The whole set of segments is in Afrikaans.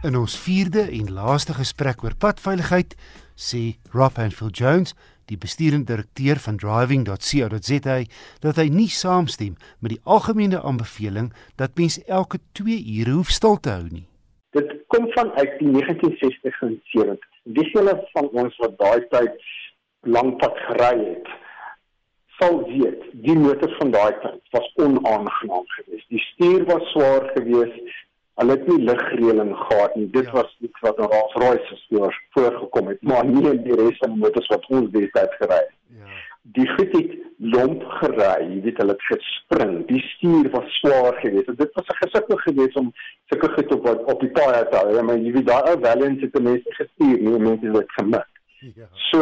In ons 4de en laaste gesprek oor padveiligheid sê Rob Anfield Jones, die bestuurende direkteur van driving.co.za, dat hy nie saamstem met die algemene aanbeveling dat mens elke 2 ure hoef stil te hou nie. Dit kom van uit die 1960s en 70s. Wie hulle van ons wat daai tyd lank pad gery het, sal weet, die motors van daai tyd was onaangenaam geweest. Die stuur was swaar geweest. Hulle het nie ligreëling gehad nie. Dit ja. was iets wat in Rolls-Royce se voorgekom het, maar nie in die res van die motors wat ons destyds gery het. Ja. Die goed het lomp gery, jy weet hulle het gespring. Die stuur was swaar geweest. Dit was 'n gesukkel geweest om sulke goed op op die paai te hou. Ja, maar jy weet daai ou Valiant het mense gestuur, nie mense het dit gemik. Ja. So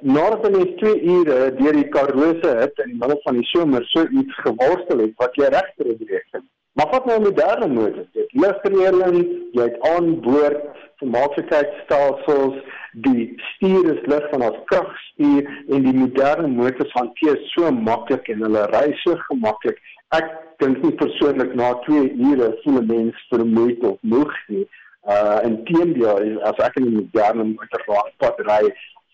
nadat hulle 2 ure deur die Karoo het in die middel van die somer so iets geworstel het wat jy regter beweeg. Maar wat nou moderne motors, ligreëling, jy het aanboord vermaaklikheidsstelsels, die stuur is lig van ons kragstuur en die moderne motors hanteer so maklik en hulle ry so gemaklik. Ek dink nie persoonlik na 2 ure voel 'n mens vermoeid of moeg nie. Uh en teendeel as ek in 'n moderne motorpad ry,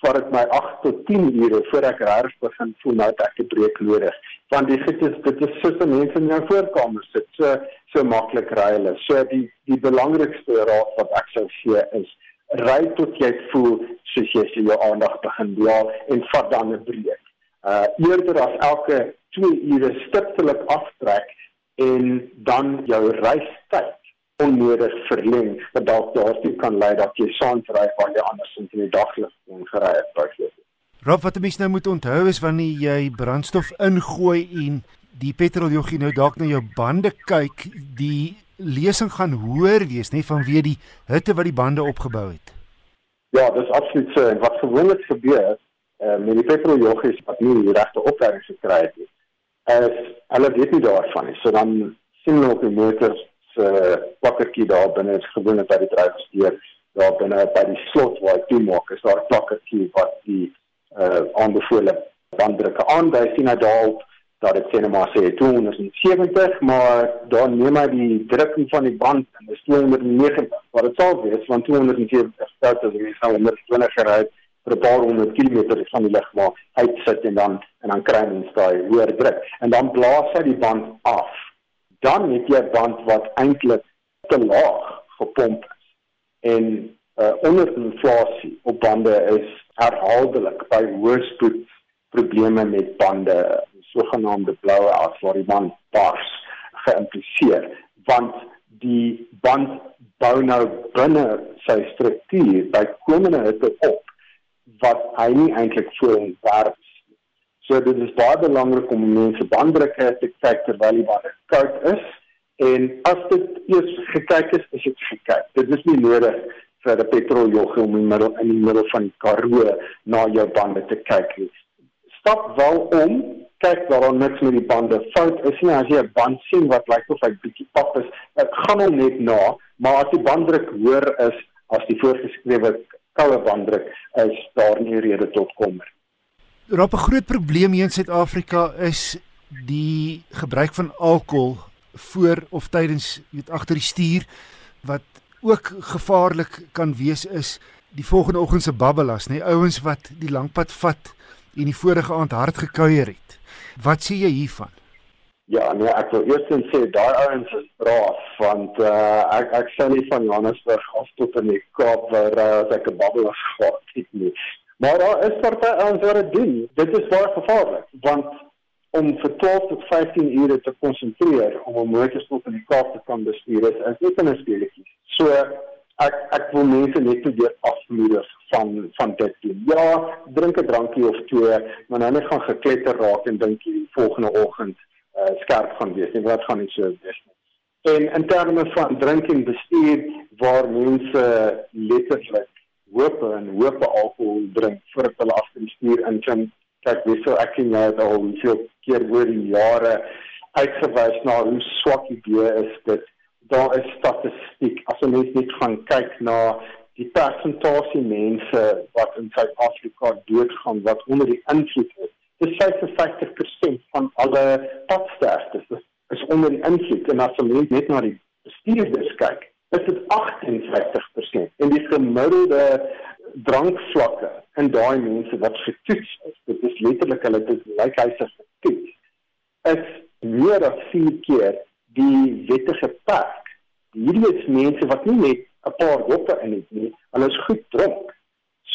vat dit my 8 tot 10 ure voor ek reg begin voel nou dat ek 'n breek nodig. Want dit is dit is so mense in jou voorkamer sit. So so maklik ry hulle. So die die belangrikste raad wat ek sou gee is ry tot jy voel soos jy se jou aandag begin dwaal en vat dan 'n breek. Uh eerder as elke 2 ure stiptelik aftrek en dan jou reistyd onnodig verleng wat dalk daartoe kan lei dat jy saantry waar jy anders in die daglig ongery het byvoorbeeld. Rob wat mense nou moet onthou is wanneer jy brandstof ingooi en die petroljoggie nou dalk na jou bande kyk, die lesing gaan hoër wees nê vanweë die hitte wat die bande opgebou het. Ja, dis absoluut so wat gewoonlik gebeur uh, met die petroljoggies wat nie die regte opleiding gekry het nie. Is hulle weet nie daarvan nie. So dan sien hulle op die motors uh, plakkertjie daar binne is gewoonlik by die dryfsteer daar binne by die slot waar jy maak is daar 'n plakkertjie wat die uh, aanbevole banddrukke aandui sien nou daar dat dit sê net maar sê 270 maar dan neem hy die drukking van die band en dit is 290 wat dit sal wees want 270 stout as jy sal met 20 gery vir 'n paar honderd kilometer van die lig maar uitsit en dan en dan kry jy 'n staai hoër druk. En dan blaas hy die band af. Dan het jy 'n band wat eintlik te laag gepomp is. En uh, onderinflasie op bande is herhaaldelik by hoë spoed probleme met bande, sogenaamde bloue as waar die band bars geïmpliseer want die band bou nou binne sy struktuur by komende hitte op wat hy nie eintlik voor hom werk So dit is baie belangrik om mense banddrukke te kyk terwyl die bande koud is en as dit eers gekyk is, is dit gekyk. Dit is nie nodig vir 'n petroljoggie om in die middel in die middel van Karoo na jou bande te kyk nie. Stap wel om, kyk waar dan niks met die bande fout is nie. As jy 'n band sien wat lyk of hy bietjie pap is, ek gaan hom net na, maar as die banddruk hoër is as die voorgeskrewe koue banddruk, is daar nie rede tot kommer. Rop 'n groot probleem hier in Suid-Afrika is die gebruik van alkohol voor of tydens weet agter die stuur wat ook gevaarlik kan wees is die volgende oggend se babbelas nê ouens wat die lankpad vat en die vorige aand hard gekuier het. Wat sê jy hiervan? Ja, nee, ek wil eers sê daai ouens is braaf want uh, ek ek sê nie van Johannesburg af tot in die Kaap waar uh, ek 'n babbelas gehad het nie. Maar daar is party ouens wat dit doen. Dit is baie gevaarlik want om vir 12 tot 15 ure te konsentreer om 'n motorsport in die Kaap te kan bestuur is is net 'n speletjie. So ek ek wil mense net probeer afmoedig van van dit doen. Ja, drink 'n drankie of twee, maar nou net gaan gekletter raak en dink jy volgende oggend uh, skerp gaan wees. Nie wat gaan nie so wees nie. En in terme van drinking bestuur waar mense letterlik hoop en hoop alkohol drink voordat hulle agter die stuur inkom. Kyk, wie sou ek en jy het al hoeveel keer oor die jare uitgewys na hoe swak die idee is dit. Daar is statistiek. As jy net gaan kyk na die persentasie mense wat in Suid-Afrika doodgaan wat onder die invloed is. Dis 55% van alle padsterftes is onder die invloed en as jy net na die bestuurders kyk, is dit 58% en die gemiddelde drankvlakke in daai mense wat getoets is, dit is letterlik hulle dit lyk hy se is meer as 4 keer die wettige perk. Hierdie is mense wat nie net 'n paar doppe in het nie, hulle is goed dronk.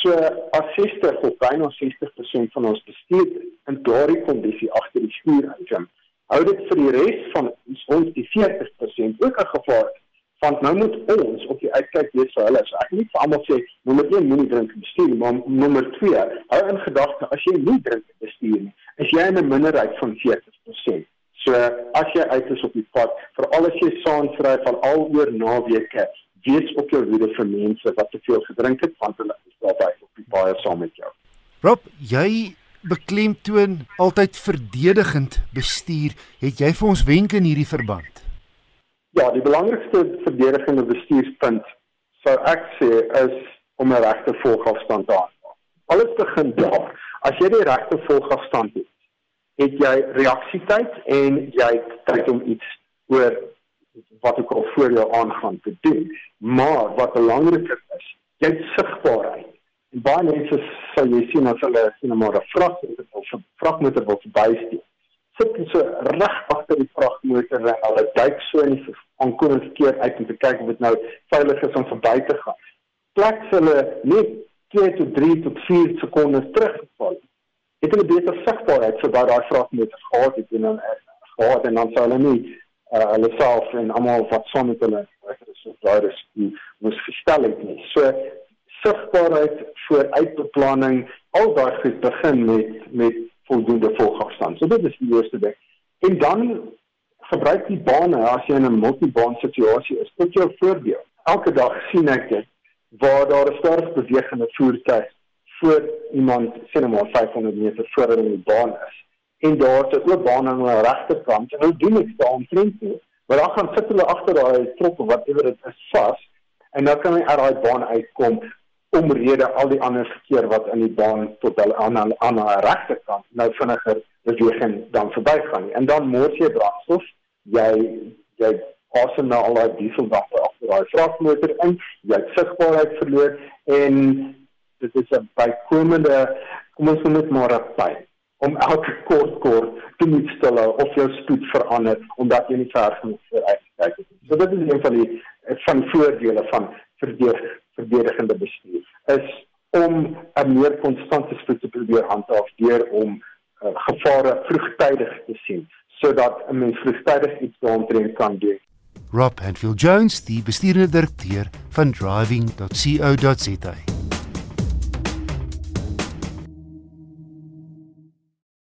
So as 60 of byna 60% van ons bestuur in daardie kondisie agter die stuur uitkom. Hou dit vir die res van ons die 40% ook 'n gevaar want nou moet ons op die uitkyk wees vir hulle. So ek nie vir almal sê nommer 1 moenie drink bestuur, maar nommer 2 hou in gedagte as jy nie drink bestuur nie, is jy in 'n minderheid van 40%. So as jy uit is op die pad, veral as jy saans ry van al oor naweke, wees op jou hoede vir mense wat te veel gedrink het want hulle is daarby op die baie saam met jou. Rob, jy beklemtoon altyd verdedigend bestuur. Het jy vir ons wenke in hierdie verband? Ja, die belangrikste verdedigende bestuurspunt sou ek sê is om 'n regte volgafstand te hou. Alles begin daar. As jy die regte volgafstand het, het jy reaksietyd en jy het tyd om iets oor wat ook al voor jou aangaan te doen. Maar wat belangriker is, jy het sigbaarheid. En baie mense sal jy sien as hulle sien 'n vragmotor of 'n vragmotor wil verbysteek. Sit so reg agter die vragmotor en hulle duik so in die aankomende keer uit om te kyk of dit nou veilig is om verby te gaan. Plek hulle net 2 tot 3 tot 4 sekondes terugval. Het hulle beter sigbaarheid sodat daai vragmotor gehad het en dan gehad en dan sou hulle nie uh, hulle self en almal wat saam met hulle is of daar is moes gestel het nie. So sigbaarheid voor uitbeplanning, al daai goed begin met met voldoende volgafstand. So dit is die eerste ding. En dan gebruik die bane as jy in 'n multibaan situasie is. Tot jou voordeel. Elke dag sien ek dit waar daar 'n sterk bewegende voertuig voor iemand sien nou maar 500 meter voor hulle in die baan is en daar te oop baan aan hulle regterkant en hulle doen niks daar omtrent nie. Maar dan gaan sit hulle agter daai trop of whatever dit is vas en dan kan hy uit daai baan uitkom omrede al die ander verkeer wat in die baan tot hulle aan aan aan die regterkant nou vinniger beweging dan verbygaan. En dan moet jy brandstof, jy jy asem na al daai dieseldampe agter daai vragmotor in, jy sigbaarheid verloor en dit is 'n bykomende kom ons noem dit maar 'n pyn om elke kort kort te moet hou of jou spoed verander omdat jy nie ver genoeg vooruit kyk het. So dit is een van die van voordele van verdedig, verdedigende bestuur is om 'n meer konstante spoed te probeer handhaaf deur om uh, gevare vroegtydig te sien sodat 'n mens vroegtydig iets daaroor kan doen. Rob Handfield Jones, die bestuurende direkteur van driving.co.za.